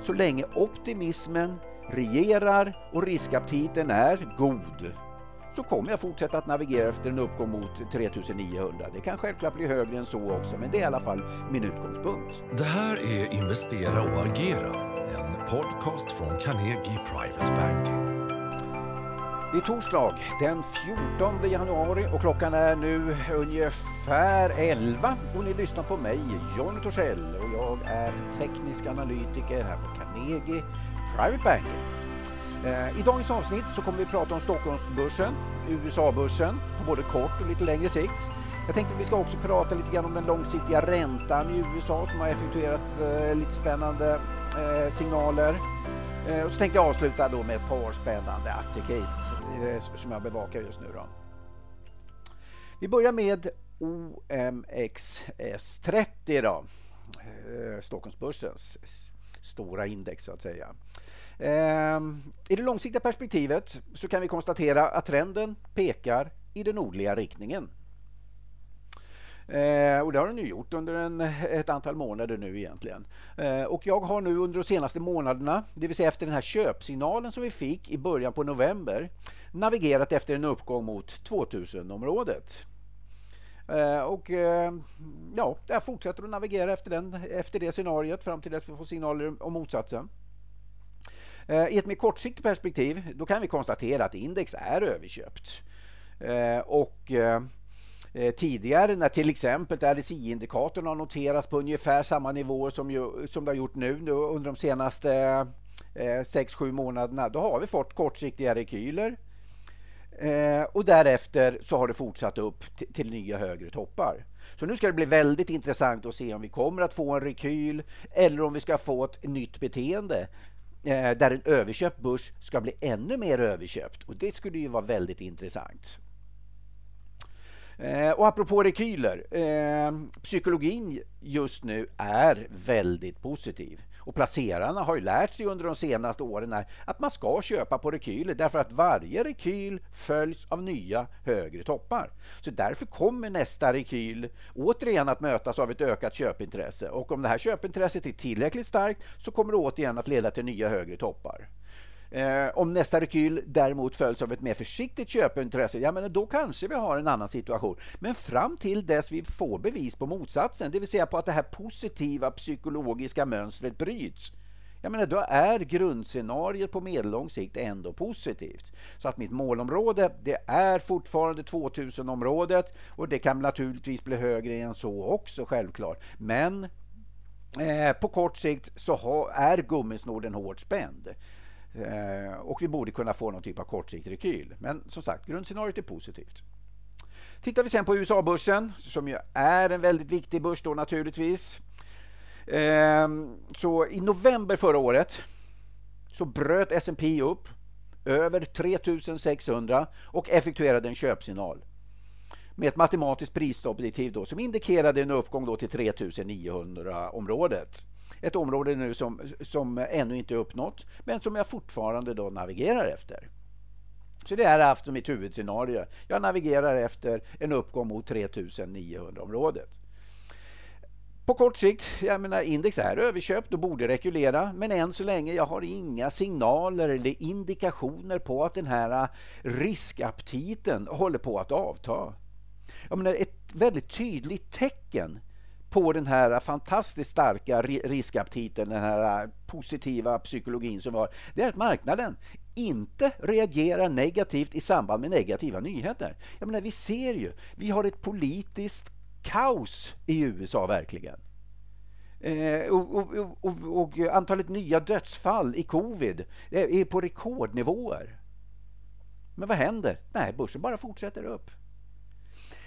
så länge optimismen regerar och riskaptiten är god så kommer jag fortsätta att navigera efter en uppgång mot 3900. Det kan självklart bli högre än så också, men det är i alla fall min utgångspunkt. Det här är Investera och agera, en podcast från Carnegie Private Banking. Det är torsdag den 14 januari och klockan är nu ungefär 11 och ni lyssnar på mig, John Torssell och jag är teknisk analytiker här på Carnegie Private Bank. Eh, I dagens avsnitt så kommer vi prata om Stockholmsbörsen, USA-börsen på både kort och lite längre sikt. Jag tänkte att vi ska också prata lite grann om den långsiktiga räntan i USA som har effektuerat eh, lite spännande eh, signaler. Eh, och så tänkte jag avsluta då med ett par spännande aktiecase eh, som jag bevakar just nu. Då. Vi börjar med OMXS30 då, eh, Stockholmsbörsens stora index så att säga. Ehm, I det långsiktiga perspektivet så kan vi konstatera att trenden pekar i den nordliga riktningen. Eh, och det har den ju gjort under en, ett antal månader nu egentligen. Eh, och jag har nu under de senaste månaderna, det vill säga efter den här köpsignalen som vi fick i början på november, navigerat efter en uppgång mot 2000-området. Eh, och eh, ja, jag fortsätter att navigera efter, den, efter det scenariot fram till att vi får signaler om motsatsen. Eh, I ett mer kortsiktigt perspektiv då kan vi konstatera att index är överköpt. Eh, och eh, Eh, tidigare när till exempel RSI-indikatorn har noterats på ungefär samma nivåer som, ju, som det har gjort nu under de senaste eh, 6-7 månaderna, då har vi fått kortsiktiga rekyler. Eh, och därefter så har det fortsatt upp till nya högre toppar. Så nu ska det bli väldigt intressant att se om vi kommer att få en rekyl eller om vi ska få ett nytt beteende eh, där en överköpt börs ska bli ännu mer överköpt. Och det skulle ju vara väldigt intressant. Eh, och apropå rekyler, eh, psykologin just nu är väldigt positiv. Och placerarna har ju lärt sig under de senaste åren att man ska köpa på rekyler därför att varje rekyl följs av nya högre toppar. Så därför kommer nästa rekyl återigen att mötas av ett ökat köpintresse och om det här köpintresset är tillräckligt starkt så kommer det återigen att leda till nya högre toppar. Eh, om nästa rekyl däremot följs av ett mer försiktigt köpintresse, ja men då kanske vi har en annan situation. Men fram till dess vi får bevis på motsatsen, det vill säga på att det här positiva psykologiska mönstret bryts, jag menar, då är grundscenariot på medellång sikt ändå positivt. Så att mitt målområde, det är fortfarande 2000-området och det kan naturligtvis bli högre än så också självklart. Men eh, på kort sikt så ha, är gummisnorden hårt spänd. Eh, och vi borde kunna få någon typ av kortsiktig rekyl. Men som sagt, grundscenariot är positivt. Tittar vi sen på USA-börsen, som ju är en väldigt viktig börs då naturligtvis. Eh, så i november förra året så bröt S&P upp över 3600 och effektuerade en köpsignal med ett matematiskt prisstopp som indikerade en uppgång då till 3900-området. Ett område nu som, som ännu inte är uppnått, men som jag fortfarande då navigerar efter. Så det är haft mitt huvudscenario. Jag navigerar efter en uppgång mot 3900-området. På kort sikt, jag menar index är överköpt och borde rekulera, men än så länge jag har inga signaler eller indikationer på att den här äh, riskaptiten håller på att avta. Jag menar, ett väldigt tydligt tecken på den här fantastiskt starka riskaptiten, den här äh, positiva psykologin som var, det är att marknaden inte reagerar negativt i samband med negativa nyheter. Jag menar, vi ser ju, vi har ett politiskt kaos i USA verkligen. Eh, och, och, och, och, antalet nya dödsfall i covid är på rekordnivåer. Men vad händer? Nej, börsen bara fortsätter upp.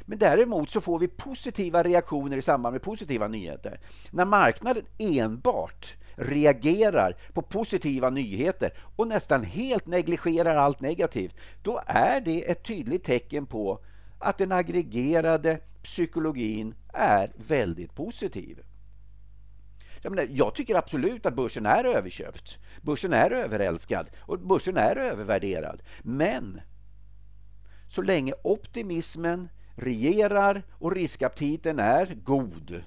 Men däremot så får vi positiva reaktioner i samband med positiva nyheter. När marknaden enbart reagerar på positiva nyheter och nästan helt negligerar allt negativt, då är det ett tydligt tecken på att den aggregerade psykologin är väldigt positiv. Jag, menar, jag tycker absolut att börsen är överköpt. Börsen är överälskad och börsen är övervärderad. Men så länge optimismen regerar och riskaptiten är god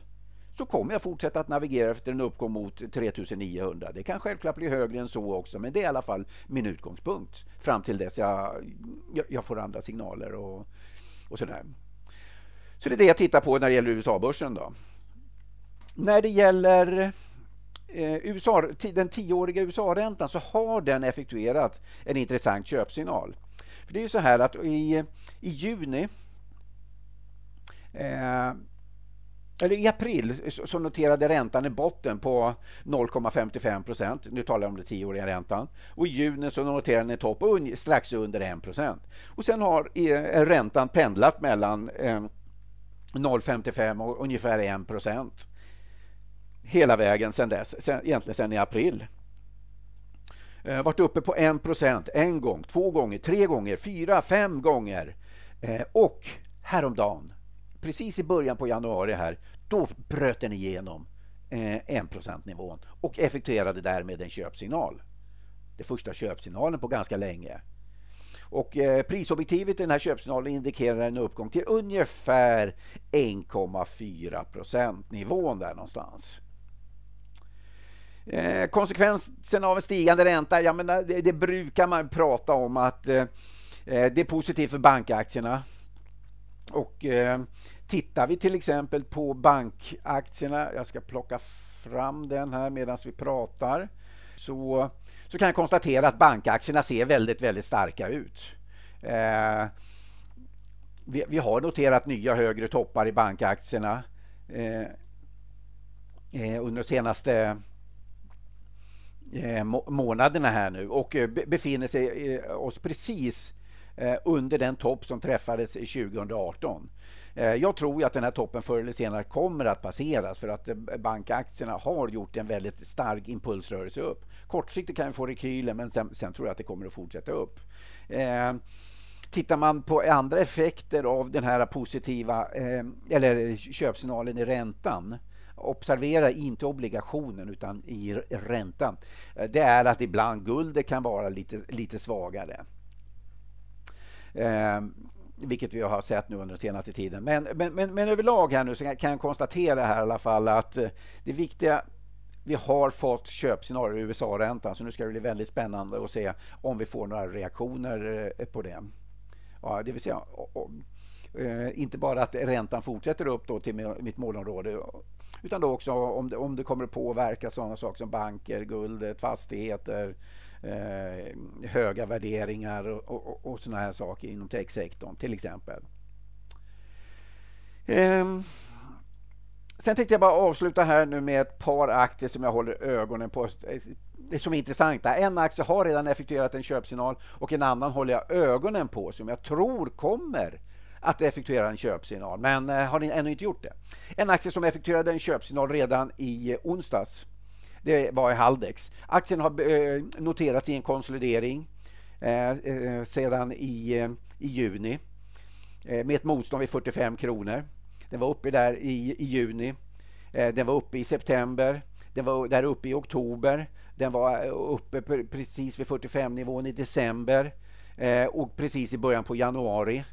så kommer jag fortsätta att navigera efter en uppgång mot 3900. Det kan självklart bli högre än så också men det är i alla fall min utgångspunkt fram till dess jag, jag, får andra signaler och, och sådär. Så det är det jag tittar på när det gäller USA-börsen. Då. När det gäller eh, USA, den tioåriga USA-räntan så har den effektuerat en intressant köpsignal. För Det är ju så här att i, i juni eh, eller I april så noterade räntan i botten på 0,55 procent. Nu talar jag om den tioåriga räntan. Och I juni så noterade den en topp strax under 1 procent. Och sen har eh, räntan pendlat mellan eh, 0,55 och ungefär 1 procent hela vägen sedan dess, sen, egentligen sedan i april. Eh, varit uppe på 1 procent en gång, två gånger, tre gånger, fyra, fem gånger. Eh, och häromdagen, precis i början på januari här, då bröt den igenom eh, 1% nivån och effektuerade därmed en köpsignal. Det första köpsignalen på ganska länge. Och eh, prisobjektivet i den här köpsignalen indikerar en uppgång till ungefär 1,4 procent nivån där någonstans. Eh, konsekvensen av en stigande ränta, jag menar, eh, det, det brukar man prata om att eh, eh det är positivt för bankaktierna. Och eh, tittar vi till exempel på bankaktierna, jag ska plocka fram den här medan vi pratar, så, så kan jag konstatera att bankaktierna ser väldigt, väldigt starka ut. Eh, vi, vi, har noterat nya högre toppar i bankaktierna eh, eh under de senaste Eh, månaderna här nu och eh, befinner sig eh, oss precis Eh, under den topp som träffades 2018. Eh, jag tror att den här toppen förr eller senare kommer att passeras för att eh, bankaktierna har gjort en väldigt stark impulsrörelse upp. Kortsiktigt kan vi få rekyler men sen, sen, tror jag att det kommer att fortsätta upp. Tittar man på andra effekter av den här positiva eller köpsignalen i räntan observera inte obligationen utan i räntan. Det är att ibland guldet kan vara lite, lite svagare. Eh, vilket vi har sett nu under den senaste tiden. Men, men, men, men överlag här nu så kan jag konstatera här i alla fall att eh, det viktiga vi har fått köpscenarier i USA-räntan så nu ska det bli väldigt spännande att se om vi får några reaktioner eh, på det. Ja, det vill säga, eh, inte bara att räntan fortsätter upp då till mitt målområde utan då också om det, om det kommer att påverka sådana saker som banker, guldet, fastigheter, eh, höga värderingar och, och, och sådana här saker inom techsektorn till exempel. Eh, sen tänkte jag bara avsluta här nu med ett par aktier som jag håller ögonen på det som är intressanta. En aktie har redan effektuerat en köpsignal och en annan håller jag ögonen på som jag tror kommer att effektuera en köpsignal, men eh, har har ännu inte gjort det. En aktie som effektuerade en köpsignal redan i onsdags, det var i Haldex. Aktien har eh, noterats i en konsolidering eh, sedan i, i juni med ett motstånd vid 45 kronor. Den var uppe där i, i juni. Den var uppe i september. Den var där uppe i oktober. Den var uppe precis vid 45 nivån i december och precis i början på januari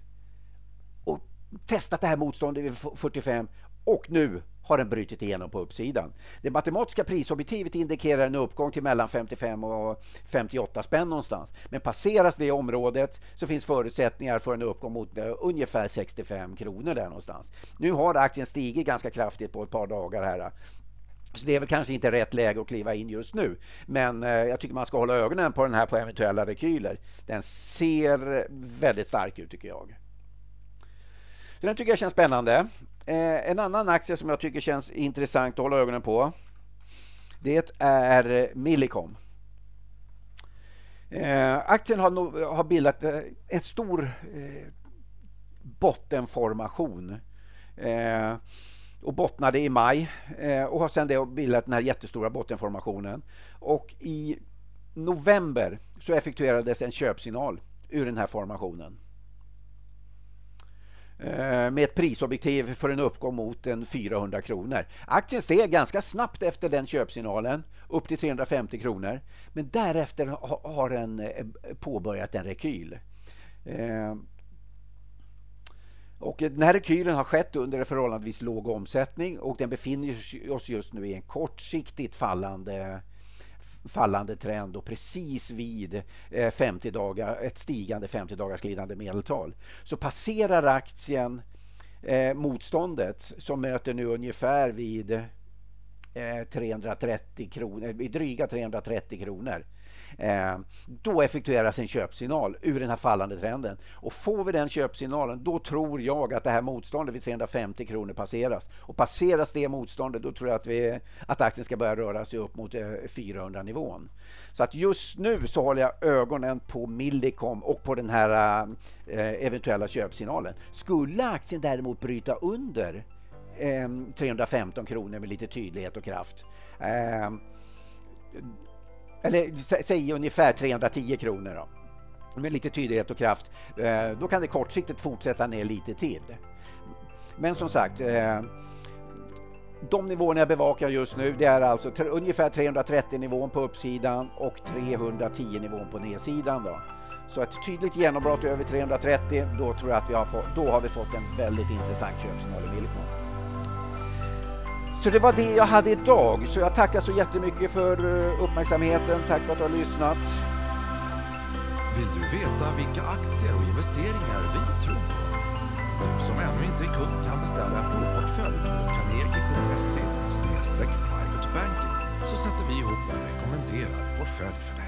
testat det här motståndet vid 45 och nu har den brutit igenom på uppsidan. Det matematiska prisobjektivet indikerar en uppgång till mellan 55 och 58 spänn någonstans. Men passeras det området så finns förutsättningar för en uppgång mot eh, ungefär 65 kronor där någonstans. Nu har aktien stigit ganska kraftigt på ett par dagar här. Så det är väl kanske inte rätt läge att kliva in just nu. Men eh, jag tycker man ska hålla ögonen på den här på eventuella rekyler. Den ser väldigt stark ut tycker jag. Så den tycker jag känns spännande. Eh, en annan aktie som jag tycker känns intressant att hålla ögonen på det är eh, Millicom. Eh, aktien har, no har bildat eh, en stor eh, bottenformation eh, och bottnade i maj eh, och har sedan det bildat den här jättestora bottenformationen. Och i november så effektuerades en köpsignal ur den här formationen. Eh, med ett prisobjektiv för en uppgång mot en 400 kronor. Aktien steg ganska snabbt efter den köpsignalen upp till 350 kronor. Men därefter har den eh, påbörjat en rekyl. Eh, och den här rekylen har skett under en förhållandevis låg omsättning och den befinner oss just nu i en kortsiktigt fallande fallande trend och precis vid eh, 50 dagar, ett stigande 50 dagars glidande medeltal. Så passerar aktien eh, motståndet som möter nu ungefär vid Eh, 330 kronor, eh, dryga 330 kronor eh, då effektueras en köpsignal ur den här fallande trenden. Och får vi den köpsignalen, då tror jag att det här motståndet vid 350 kronor passeras. Och passeras det motståndet, då tror jag att, vi, att aktien ska börja röra sig upp mot 400-nivån. Så att just nu så håller jag ögonen på Millicom och på den här eventuella köpsignalen. Skulle aktien däremot bryta under Ehm, 315 kronor med lite tydlighet och kraft ehm, eller säg ungefär 310 kronor då. Med lite tydlighet och kraft. Eh, då kan det kortsiktigt fortsätta ner lite till. Men som sagt, eh, de nivåerna jag bevakar just nu det är alltså ungefär 330 nivån på uppsidan och 310 nivån på nedsidan. Då. Så ett tydligt genombrott över 330, då tror jag att vi har fått, då har vi fått en väldigt intressant köpsignal i Millicom. Så det var det jag hade idag. Så jag tackar så jättemycket för eh, uppmärksamheten. Tack för att du har lyssnat. Vill du veta vilka aktier och investeringar vi tror på? Du som ännu inte är kund kan beställa en provportfölj på carnegie.se private banking så sätter vi ihop en rekommenderad portfölj för dig.